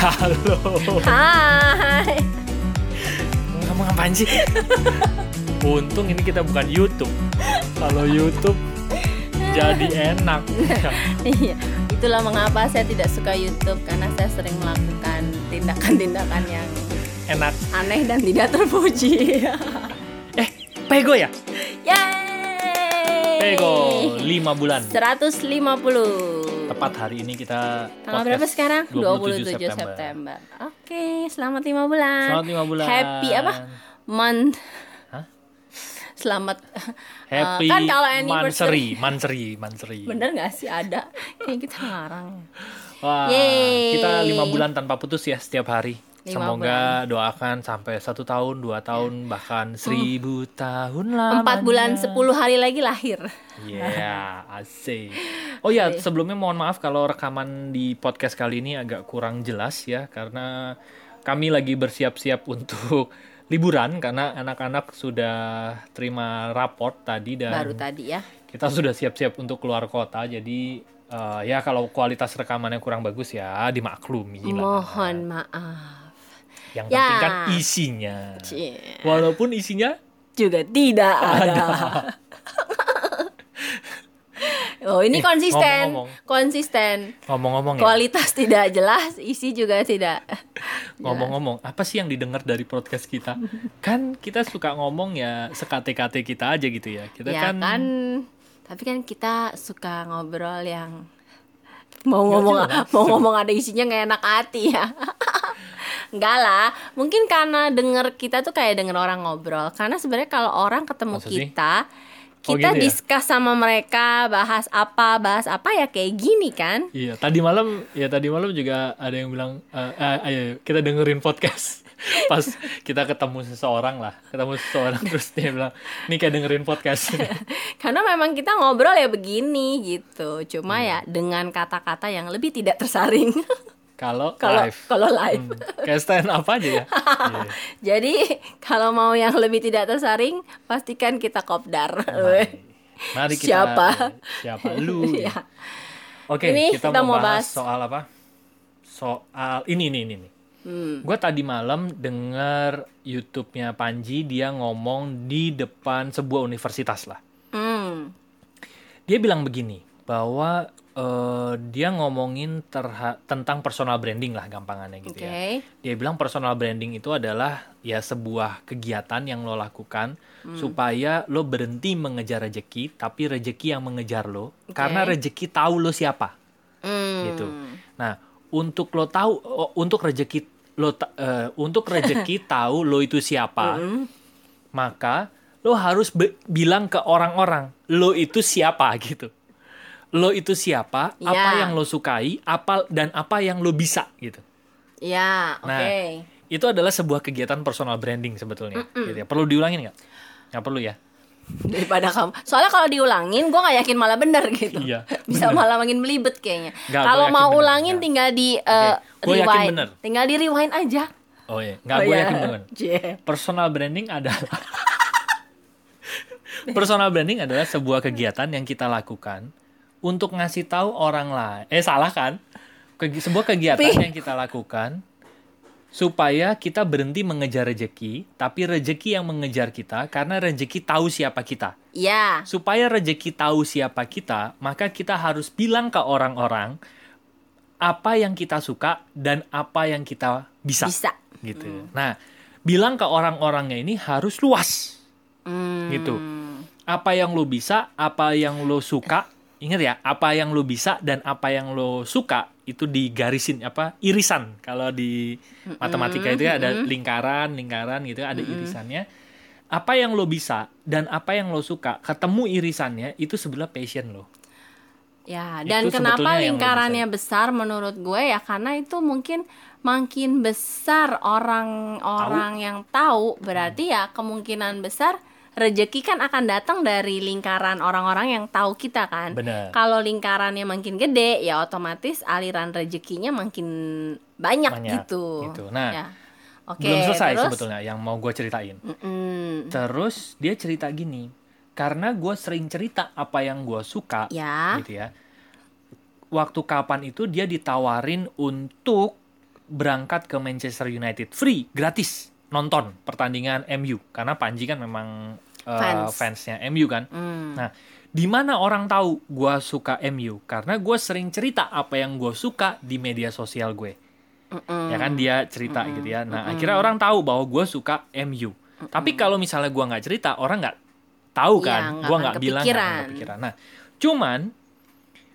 Halo. Hai. Ngomong apaan sih? Untung ini kita bukan YouTube. Kalau YouTube jadi enak. Iya, itulah mengapa saya tidak suka YouTube karena saya sering melakukan tindakan-tindakan yang enak. aneh dan tidak terpuji. Eh, pego ya? Yeay. Pego 5 bulan. 150. Tepat hari ini kita Tanggal berapa sekarang? 27 27, September. September. Oke, selamat 5 bulan. Selamat 5 bulan. Happy apa? Month. Hah? Selamat. Happy Eh, kan kalau anniversary. Manseri, Manseri. Bener gak sih ada? Kayak kita ngarang. Wah, Yeay. kita lima bulan tanpa putus ya setiap hari. Semoga doakan sampai satu tahun, dua tahun, bahkan seribu tahun lamanya. Empat bulan 10 hari lagi lahir. Iya, asik. Oh ya, sebelumnya mohon maaf kalau rekaman di podcast kali ini agak kurang jelas ya, karena kami lagi bersiap-siap untuk liburan karena anak-anak sudah terima raport tadi dan Baru tadi ya. kita sudah siap-siap untuk keluar kota. Jadi eh, ya kalau kualitas rekamannya kurang bagus ya dimaklumi lah. Mohon maaf. Yang Ya. penting kan isinya. Cie. Walaupun isinya Juga tidak ada. oh, ini Eh, konsisten. ngomong-ngomong. Konsisten. ngomong-ngomong ya, Kualitas tidak jelas, isi juga tidak. ngomong-ngomong, apa sih yang didengar dari podcast kita? kan kita suka ngomong ya sekate-kate kita aja gitu ya. Kita ya kan, kan, tapi kan kita suka ngobrol yang mau ngomong jelas. mau ngomong ada isinya nggak enak hati ya. Enggak lah, mungkin karena denger kita tuh kayak denger orang ngobrol. Karena sebenarnya kalau orang ketemu Masa sih? kita, Oh, kita gitu ya? discuss sama mereka, bahas apa, bahas apa ya kayak gini kan. Iya, tadi malam ya tadi malam juga ada yang bilang eh, eh, ayo kita dengerin podcast. Pas kita ketemu seseorang lah, ketemu seseorang terus dia bilang, "Nih kayak dengerin podcast." Karena memang kita ngobrol ya begini gitu. Cuma Iya. ya dengan kata-kata yang lebih tidak tersaring. Kalau Kalau live. kalau live. Hmm, kayak stand up aja ya. Iya. Jadi kalau mau yang lebih tidak tersaring, pastikan kita kopdar. Mari kita Siapa? Siapa lu? Ya. Oke, Ini kita, kita mau mau bahas bahas- soal apa? Soal ini ini ini. ini. Hmm. Gue tadi malam denger YouTube-nya Panji dia ngomong di depan sebuah universitas lah. Hmm. Dia bilang begini bahwa eh, dia ngomongin terha- tentang personal branding lah gampangannya gitu Oke. ya. Dia bilang personal branding itu adalah ya sebuah kegiatan yang lo lakukan Hmm. supaya lo berhenti mengejar rejeki tapi rejeki yang mengejar lo Oke. karena rejeki tahu lo siapa Hmm. gitu. Nah, untuk lo tahu untuk rejeki lo eh, untuk rejeki tahu lo itu siapa, Hmm. maka lo harus bilang ke orang-orang lo itu siapa gitu. Lo itu siapa, apa Ya. yang lo sukai, apa dan apa yang lo bisa gitu. Ya, oke. Nah, Itu adalah sebuah kegiatan personal branding sebetulnya. Gitu ya. Perlu diulangin nggak? Nggak perlu ya. Daripada kamu. Soalnya kalau diulangin, gue nggak yakin malah bener gitu. Iya, Bisa bener. malah makin belibet kayaknya. Kalau gua yakin mau bener, ulangin, nggak. tinggal di uh, Oke, gua yakin rewind. bener. Tinggal di rewind aja. Oh iya, nggak Oh, gue iya. yakin. Cie. Personal branding adalah Personal branding adalah sebuah kegiatan yang kita lakukan untuk ngasih tahu orang lain. Eh salah kan? Kegi- sebuah kegiatan yang kita lakukan supaya kita berhenti mengejar rejeki, tapi rejeki yang mengejar kita karena rejeki tahu siapa kita. Ya, Supaya rejeki tahu siapa kita, maka kita harus bilang ke orang-orang apa yang kita suka dan apa yang kita bisa bisa. gitu. Nah, bilang ke orang-orangnya ini harus luas Hmm. gitu. Apa yang lo bisa, apa yang lo suka, ingat ya, apa yang lo bisa dan apa yang lo suka itu digarisin apa irisan. Kalau di matematika itu ya ada lingkaran, lingkaran gitu ada irisannya. Apa yang lo bisa dan apa yang lo suka, ketemu irisannya itu sebelah passion lo. Ya, Itu dan kenapa lingkarannya besar menurut gue ya karena itu mungkin makin besar orang-orang yang tahu berarti ya kemungkinan besar rejeki kan akan datang dari lingkaran orang-orang yang tahu kita kan. Kalau lingkarannya makin gede ya otomatis aliran rezekinya makin banyak, Banyak, gitu. gitu. Nah, Ya. Oke, Belum selesai terus? sebetulnya yang mau gue ceritain. Mm-mm. Terus dia cerita gini, karena gue sering cerita apa yang gue suka, Ya. gitu ya. Waktu kapan itu dia ditawarin untuk berangkat ke Manchester United free gratis nonton pertandingan MU karena Panji kan memang uh, Fans. fansnya MU kan. Hmm. Nah, di mana orang tahu gue suka MU? Karena gue sering cerita apa yang gue suka di media sosial gue. Mm-mm. Ya kan dia cerita gitu ya. Nah, akhirnya orang tahu bahwa gue suka MU. Tapi kalau misalnya gue nggak cerita, orang nggak tahu Iya, kan. nggak gue nggak bilang, kepikiran. kepikiran. Nah, cuman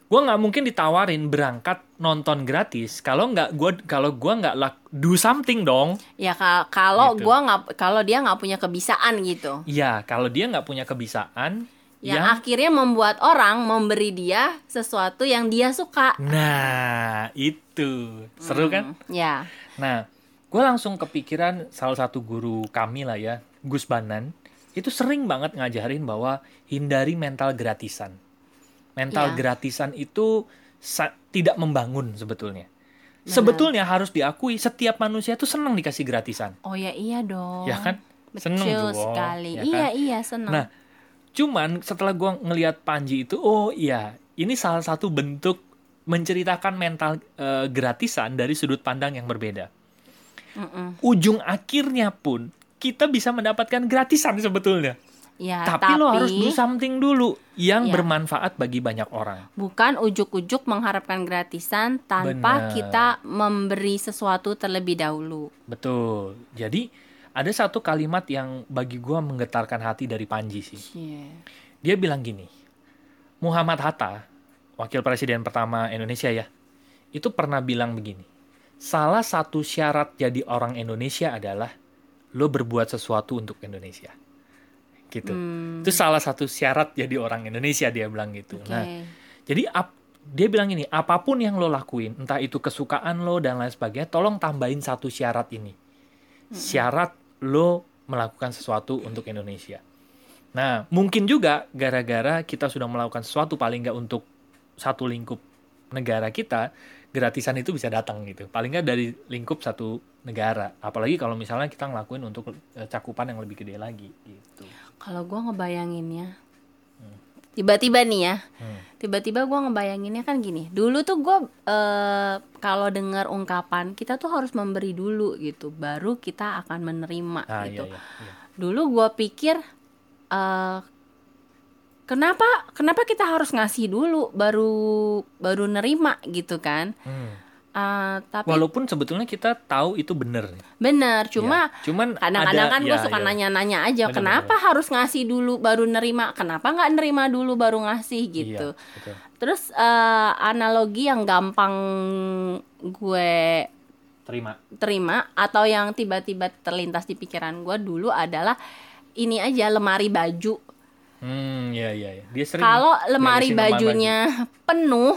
gue nggak mungkin ditawarin berangkat nonton gratis kalau nggak gue kalau gue nggak do something dong. Ya ka- kalau Gitu. gua nggak kalau dia nggak punya kebiasaan gitu. Ya, kalau dia nggak punya kebiasaan, Yang yang akhirnya membuat orang memberi dia sesuatu yang dia suka. nah itu seru kan? Ya. Nah, gue langsung kepikiran salah satu guru kami lah ya, Gus Banan, itu sering banget ngajarin bahwa hindari mental gratisan. Mental Iya. gratisan itu tidak membangun sebetulnya. Sebetulnya harus diakui setiap manusia itu senang dikasih gratisan, Oh ya iya dong. ya kan? Betul Seneng Jo, sekali. ya Iya kan? iya senang. Nah, cuman setelah gua ngelihat Panji itu, oh iya, ini salah satu bentuk menceritakan mental eh, gratisan dari sudut pandang yang berbeda. Mm-mm. ujung akhirnya pun kita bisa mendapatkan gratisan sebetulnya. Ya, tapi, lo harus do something dulu yang Ya. bermanfaat bagi banyak orang. bukan ujuk-ujuk mengharapkan gratisan tanpa Benar. kita memberi sesuatu terlebih dahulu. Betul. Jadi ada satu kalimat yang bagi gua menggetarkan hati dari Panji sih. Iya. Dia bilang gini, Muhammad Hatta, wakil presiden pertama Indonesia ya, itu pernah bilang begini, salah satu syarat jadi orang Indonesia adalah lo berbuat sesuatu untuk Indonesia. Gitu. Hmm, Itu salah satu syarat jadi orang Indonesia dia bilang gitu. Oke. Nah, jadi ap- dia bilang ini, apa pun yang lo lakuin, entah itu kesukaan lo dan lain sebagainya, tolong tambahin satu syarat ini. Syarat lo melakukan sesuatu untuk Indonesia. Nah, mungkin juga gara-gara kita sudah melakukan sesuatu paling nggak untuk satu lingkup negara kita, gratisan itu bisa datang gitu. Paling nggak dari lingkup satu negara. Apalagi kalau misalnya kita ngelakuin untuk eh, cakupan yang lebih gede lagi gitu. Kalau gua ngebayanginnya, tiba-tiba nih ya, Hmm. tiba-tiba gua ngebayanginnya kan gini. Dulu tuh gua eh, kalau dengar ungkapan kita tuh harus memberi dulu gitu, baru kita akan menerima Ah, gitu. iya, iya, iya. Dulu gua pikir eh kenapa kenapa kita harus ngasih dulu baru baru nerima gitu kan? Hmm. Eh, tapi Walaupun sebetulnya kita tahu itu bener. bener, cuma Ya, cuman kadang-kadang ada- kan gue ya, suka ya. nanya-nanya aja Bener, kenapa harus ngasih dulu baru nerima kenapa nggak nerima dulu baru ngasih gitu Iya, betul. terus eh, analogi yang gampang gue Terima. terima atau yang tiba-tiba terlintas di pikiran gue dulu adalah ini aja lemari baju Hmm, iya iya. iya. Dia sering kalau lemari bajunya penuh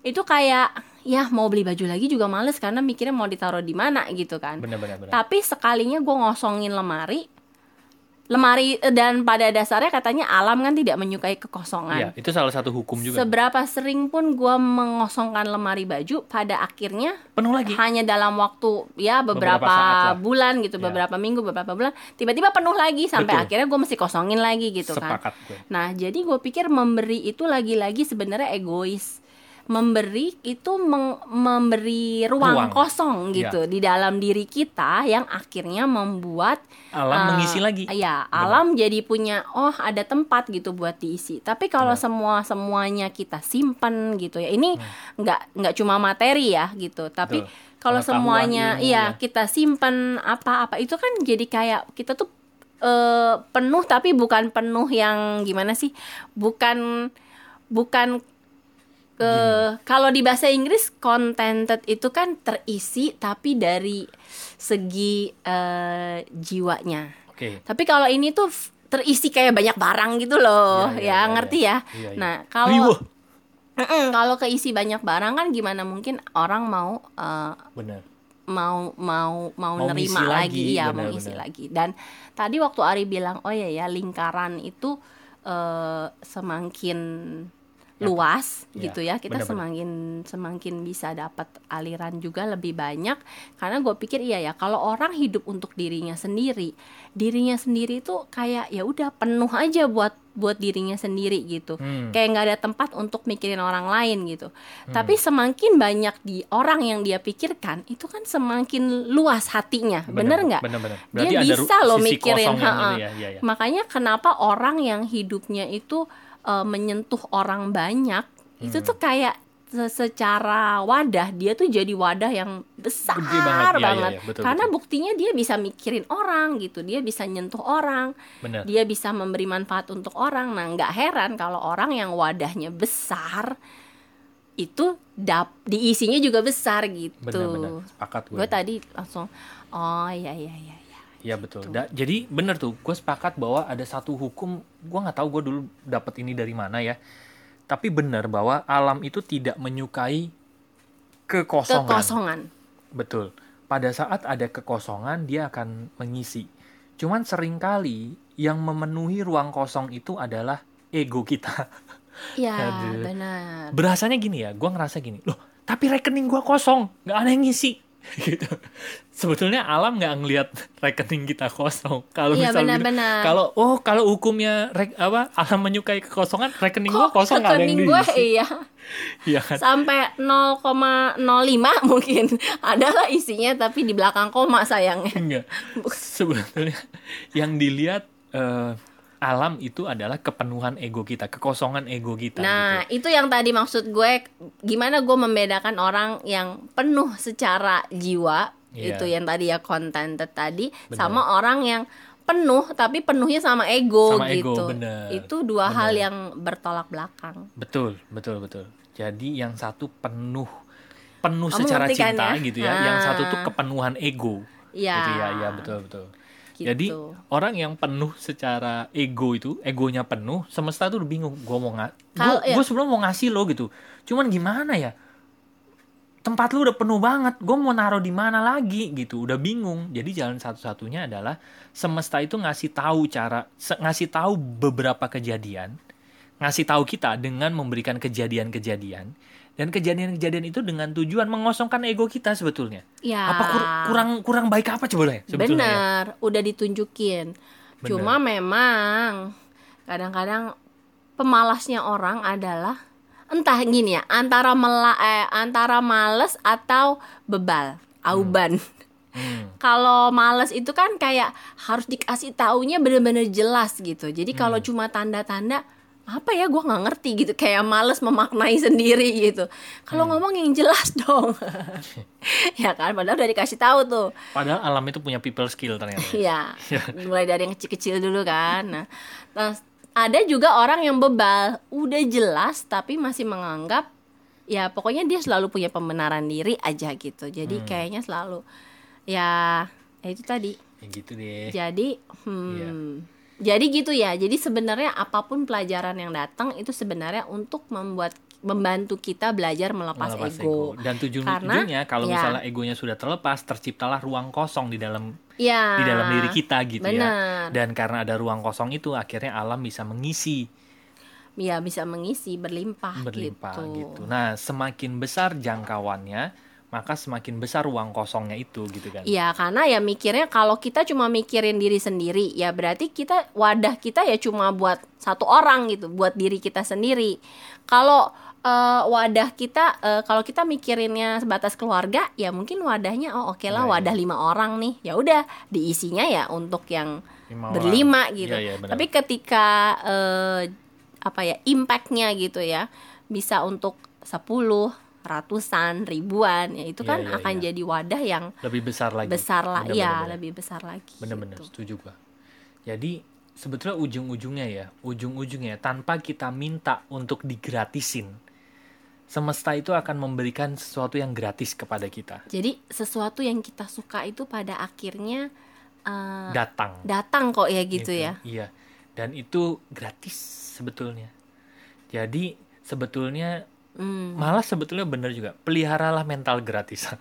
itu kayak ya mau beli baju lagi juga males karena mikirnya mau ditaruh di mana gitu kan baju. Bener bener bener. Tapi sekalinya gue ngosongin lemari, lemari eh, dan pada dasarnya katanya alam kan tidak menyukai Iya, kekosongan. itu salah satu hukum juga. Seberapa sering pun gue mengosongkan lemari baju, pada akhirnya Penuh lagi. hanya dalam waktu ya beberapa, Beberapa bulan gitu, Ya. beberapa minggu, beberapa bulan, tiba-tiba penuh lagi sampai Betul. akhirnya gue mesti kosongin lagi gitu kan. Sepakat gue. Nah, jadi gue pikir memberi itu lagi-lagi sebenarnya egois. Memberi itu meng- memberi ruang, Ruang. kosong gitu di dalam diri kita yang akhirnya membuat Alam eh, mengisi lagi. Ya, alam jadi punya oh ada tempat gitu buat diisi. Tapi kalau Benar. semua semuanya kita simpan gitu ya. Ini nggak nggak cuma materi ya gitu, tapi Hmm. Betul. kalau semuanya ilmu, iya ya. kita simpan apa-apa itu kan jadi kayak kita tuh eh, penuh tapi bukan penuh yang gimana sih? Bukan bukan ke kalau di bahasa Inggris contented itu kan terisi tapi dari segi eh, jiwanya. Oke. Tapi kalau ini tuh terisi kayak banyak barang gitu loh, Iya, iya, ya iya, ngerti iya. ya. Iya, iya. Nah kalau kalau keisi banyak barang kan gimana mungkin orang mau eh, Bener. mau mau mau, Mau nerima lagi, lagi, ya benar, mau benar. lagi dan tadi waktu Ari bilang oh ya ya lingkaran itu eh, semakin luas Ya, gitu ya. Kita benar-benar. semakin semakin bisa dapat aliran juga lebih banyak. Karena gue pikir iya ya kalau orang hidup untuk dirinya sendiri dirinya sendiri itu kayak ya udah penuh aja buat buat dirinya sendiri gitu. Hmm. kayak nggak ada tempat untuk mikirin orang lain gitu. Tapi semakin banyak di orang yang dia pikirkan itu kan semakin luas hatinya. Bener nggak? dia bisa loh mikirin itu ya, ya, ya. makanya kenapa orang yang hidupnya itu eh, menyentuh orang banyak itu Hmm. tuh kayak se- secara wadah dia tuh jadi wadah yang besar Gede banget, iya, iya, banget. iya, betul, karena betul. buktinya dia bisa mikirin orang gitu dia bisa nyentuh orang Bener. dia bisa memberi manfaat untuk orang nah nggak heran kalau orang yang wadahnya besar itu dap diisinya juga besar gitu Bener-bener. Sepakat gue. gue tadi langsung oh iya iya iya iya Iya betul. Da- jadi bener tuh, gue sepakat bahwa ada satu hukum, gue nggak tahu gue dulu dapat ini dari mana ya. Tapi bener bahwa alam itu tidak menyukai kekosongan. kekosongan Betul. Pada saat ada kekosongan, dia akan mengisi. Cuman sering kali yang memenuhi ruang kosong itu adalah ego kita. ya Aduh. benar Berasanya gini ya, gue ngerasa gini, loh tapi rekening gue kosong, nggak ada yang ngisi. gitu. Sebetulnya alam nggak ngelihat rekening kita kosong. Kalau Iya, misalnya kalau oh kalau hukumnya rek, apa alam menyukai kekosongan, rekening gue kosong nggak ada yang diisi. iya Iya kan? sampai 0,05 mungkin adalah isinya tapi di belakang koma sayangnya Enggak. Sebetulnya yang dilihat eh, alam itu adalah kepenuhan ego kita, kekosongan ego kita. nah gitu. itu yang tadi maksud gue gimana gue membedakan orang yang penuh secara jiwa Iya. itu yang tadi ya contented tadi Bener. sama orang yang penuh tapi penuhnya sama ego Sama ego, gitu bener. itu dua Bener. hal yang bertolak belakang Betul, betul, betul. Jadi yang satu penuh penuh Kamu secara ngerti kan cinta ya? gitu ya. Yang Ah. satu tuh kepenuhan ego. ya Gitu ya, ya betul, betul. Gitu. Jadi orang yang penuh secara ego itu, egonya penuh, semesta tuh bingung. Gue mau nggak, gue ya. sebelum mau ngasih lo gitu. Cuman gimana ya? Tempat lu udah penuh banget. Gue mau naruh di mana lagi gitu. Udah bingung. Jadi jalan satu-satunya adalah semesta itu ngasih tahu cara, ngasih tahu beberapa kejadian, ngasih tahu kita dengan memberikan kejadian-kejadian. Dan kejadian-kejadian itu dengan tujuan mengosongkan ego kita sebetulnya. ya Apa kur- kurang kurang baik apa coba ya sebetulnya? ya? Benar, udah ditunjukin. Bener. Cuma memang kadang-kadang pemalasnya orang adalah entah gini ya, antara mela eh, antara males atau bebal, auban. Hmm. Kalau males itu kan kayak harus dikasih taunya bener-bener jelas gitu. Jadi kalau Hmm. cuma tanda-tanda apa ya gue nggak ngerti gitu kayak males memaknai sendiri gitu kalau Hmm. ngomong yang jelas dong ya kan padahal udah dikasih tahu tuh Padahal alam itu punya people skill ternyata. Iya, mulai dari yang kecil-kecil dulu kan. Nah, terus ada juga orang yang bebal, udah jelas tapi masih menganggap ya pokoknya dia selalu punya pembenaran diri aja gitu. Jadi Hmm. kayaknya selalu ya ya itu tadi. ya gitu deh. Jadi hmm, Iya. Jadi gitu ya. Jadi sebenarnya apa pun pelajaran yang datang itu sebenarnya untuk membuat membantu kita belajar melepas, Melepas ego. Dan tujuan Karena, ujungnya kalau ya. misalnya egonya sudah terlepas, terciptalah ruang kosong di dalam Ya. di dalam diri kita gitu ya. benar. Dan karena ada ruang kosong itu akhirnya alam bisa mengisi Ya bisa mengisi berlimpah, berlimpah gitu. gitu. Nah, semakin besar jangkauannya, maka semakin besar ruang kosongnya itu gitu kan. Iya, karena ya mikirnya kalau kita cuma mikirin diri sendiri, ya berarti kita wadah kita ya cuma buat satu orang gitu, buat diri kita sendiri. Kalau eh, wadah kita, eh, kalau kita mikirinnya sebatas keluarga, ya mungkin wadahnya oh oke lah Iya, iya. wadah lima orang nih, ya udah diisinya ya untuk yang Lima orang. berlima gitu. Iya, iya, benar. Tapi ketika eh, apa ya impactnya gitu ya, bisa untuk 10 ratusan, ribuan, ya itu Iya, kan iya, akan iya. jadi wadah yang lebih besar lagi. besar lah ya bener, lebih besar lagi Bener-bener gitu. setuju gua. Jadi sebetulnya ujung-ujungnya ya, ujung-ujungnya tanpa kita minta untuk digratisin, semesta itu akan memberikan sesuatu yang gratis kepada kita. jadi sesuatu yang kita suka itu pada akhirnya eh, Datang. datang kok ya gitu Gitu, ya Iya. Dan itu gratis sebetulnya. Jadi sebetulnya Hmm. malah sebetulnya bener juga peliharalah mental gratisan.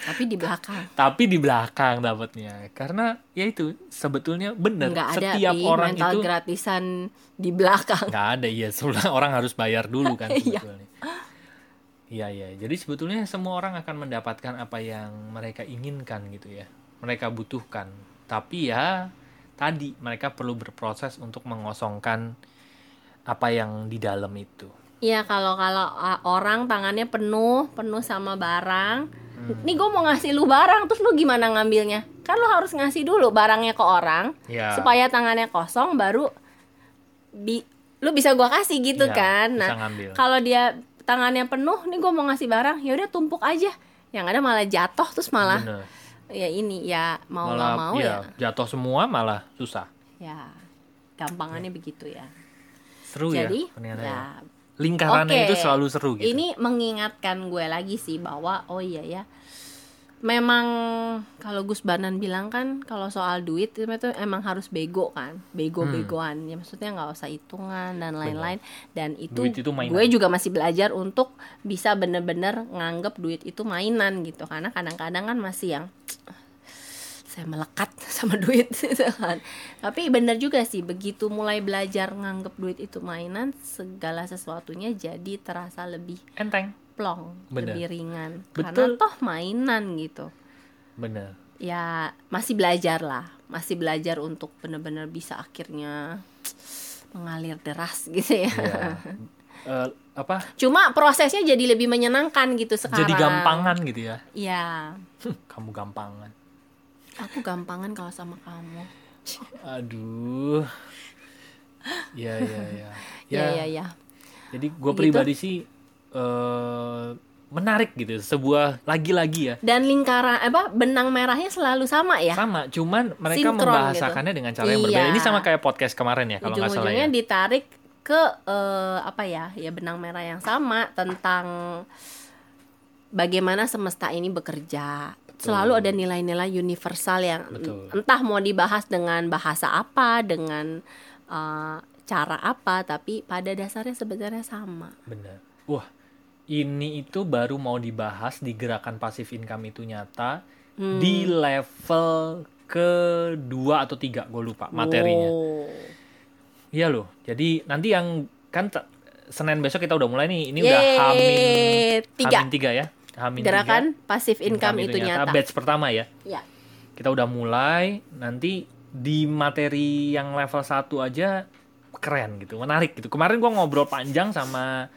Tapi di belakang. tapi di belakang dapatnya karena ya itu sebetulnya benar Nggak ada setiap Pi, orang mental itu gratisan di belakang. nggak ada ya sebenarnya orang harus bayar dulu kan Iya. sebetulnya iya iya jadi sebetulnya semua orang akan mendapatkan apa yang mereka inginkan gitu ya mereka butuhkan tapi ya tadi mereka perlu berproses untuk mengosongkan apa yang di dalam itu Iya kalau kalau orang tangannya penuh penuh sama barang, nih gue mau ngasih lu barang, terus lu gimana ngambilnya? Kan lu harus ngasih dulu barangnya ke orang ya supaya tangannya kosong, baru bi lu bisa gua kasih gitu Iya, kan. Nah kalau dia tangannya penuh, nih gue mau ngasih barang, ya udah tumpuk aja. Yang ada malah jatuh terus malah bener. ya ini ya mau nggak malah mau ya, ya jatuh semua malah susah ya gampangannya begitu ya. seru Jadi ya ternyata ya. ya lingkarannya Oke. itu selalu seru gitu Ini mengingatkan gue lagi sih bahwa oh iya ya. Memang kalau Gus Banan bilang kan kalau soal duit itu emang harus bego kan, bego-begoan. Ya maksudnya nggak usah hitungan dan lain-lain. Dan itu, Duit itu mainan. gue juga masih belajar untuk bisa bener-bener nganggep duit itu mainan gitu. Karena kadang-kadang kan masih yang saya melekat sama duit gitu kan. Tapi bener juga sih begitu mulai belajar nganggep duit itu mainan, segala sesuatunya jadi terasa lebih enteng plong, Bener. lebih ringan. Betul. Karena toh mainan gitu. bener Ya masih belajar lah, masih belajar untuk bener-bener bisa akhirnya mengalir deras gitu ya. Iya. Eh, apa Cuma prosesnya jadi lebih menyenangkan gitu sekarang. jadi gampangan gitu ya Iya. kamu gampangan Aku gampangan kalau sama kamu. aduh ya ya ya Ya ya ya. jadi gue Gitu. pribadi sih eh menarik gitu sebuah lagi-lagi ya Dan lingkaran apa benang merahnya selalu sama ya. sama cuman mereka Sinkron membahasakannya dengan cara yang Iya. berbeda ini sama kayak podcast kemarin ya kalau nggak salah ya ditarik ke eh, apa ya ya benang merah yang sama tentang bagaimana semesta ini bekerja selalu ada nilai-nilai universal yang Betul. entah mau dibahas dengan bahasa apa dengan eh, cara apa tapi pada dasarnya sebenarnya sama bener wah ini itu baru mau dibahas di gerakan pasif income itu nyata Hmm. di level kedua atau tiga gue lupa materinya Oh. Iya loh. Jadi nanti yang kan Senin besok kita udah mulai nih. Ini udah Yeay, Hamin tiga. Hamin tiga ya. Hamin gerakan pasif income, itu nyata, Batch pertama ya. ya Kita udah mulai. Nanti di materi yang level 1 aja keren gitu, menarik gitu. Kemarin gua ngobrol panjang sama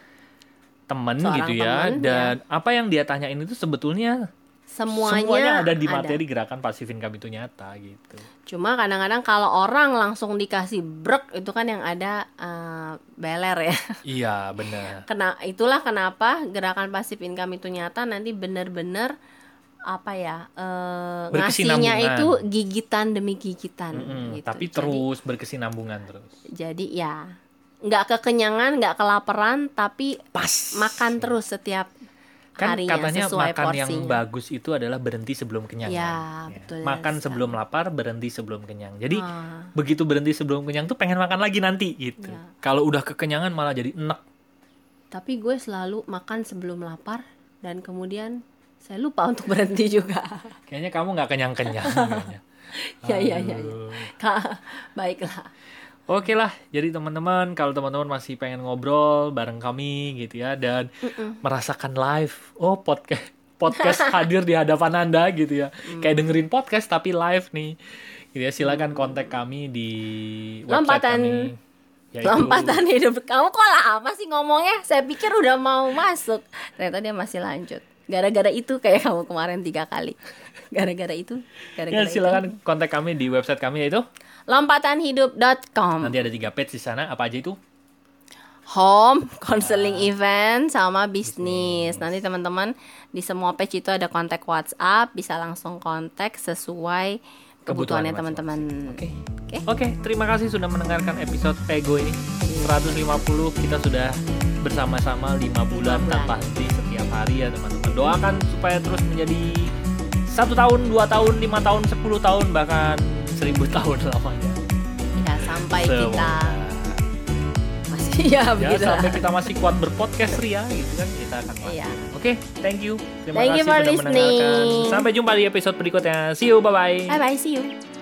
temen Seorang gitu ya. temen, dan apa yang dia tanyain itu sebetulnya semuanya, semuanya ada di materi gerakan pasif income itu nyata gitu. Cuma kadang-kadang kalau orang langsung dikasih brek itu kan yang ada eh, beler ya. Iya bener. Kena itulah kenapa gerakan pasif income itu nyata nanti bener-bener apa ya eh, ngasihnya itu gigitan demi gigitan Mm-mm, gitu. Tapi Jadi- terus berkesinambungan terus. Jadi, ya nggak kekenyangan, nggak kelaparan, tapi Pas. makan terus setiap kan harinya katanya sesuai makan yang porsinya. bagus itu adalah berhenti sebelum kenyang Ya, kan? betul makan sekali. sebelum lapar berhenti sebelum kenyang jadi Ah. begitu berhenti sebelum kenyang tuh pengen makan lagi nanti gitu Ya. kalau udah kekenyangan malah jadi enek Tapi gue selalu makan sebelum lapar dan kemudian saya lupa untuk berhenti juga. kayaknya kamu nggak kenyang kenyang kayaknya Ya, ya, ya, ya. Baiklah. Oke lah, jadi teman-teman kalau teman-teman masih pengen ngobrol bareng kami gitu ya dan merasakan live, oh podcast podcast hadir di hadapan anda gitu ya, Mm. kayak dengerin podcast tapi live nih, gitu ya silakan kontak kami di website Lompatan- kami. yaitu- Lompatan hidup kamu kok lama sih ngomongnya? Saya pikir udah mau masuk. Ternyata dia masih lanjut. Gara-gara itu kayak kamu kemarin tiga kali. Gara-gara itu, Ya, gara-gara itu. silakan kontak kami di website kami yaitu Lompatanhidup.com nanti ada tiga page di sana apa aja itu Home, counseling event, sama bisnis. Nanti teman-teman di semua page itu ada kontak WhatsApp, bisa langsung kontak sesuai Kebutuhan kebutuhannya teman-teman. Oke. Oke. Oke, terima kasih sudah mendengarkan episode Pego ini. 150 kita sudah bersama-sama 5 bulan bulan. tanpa henti setiap hari ya teman-teman. Doakan supaya terus menjadi satu tahun, dua tahun, lima tahun, 10 tahun, bahkan seribu tahun lamanya. Ya, sampai kita masih ya begitu. sampai kita masih kuat berpodcast Ria gitu kan kita akan mati. Iya. Oke, thank you. Terima Thank you kasih for sudah mendengarkan. listening. Sampai jumpa di episode berikutnya. See you, bye bye. Bye bye, see you.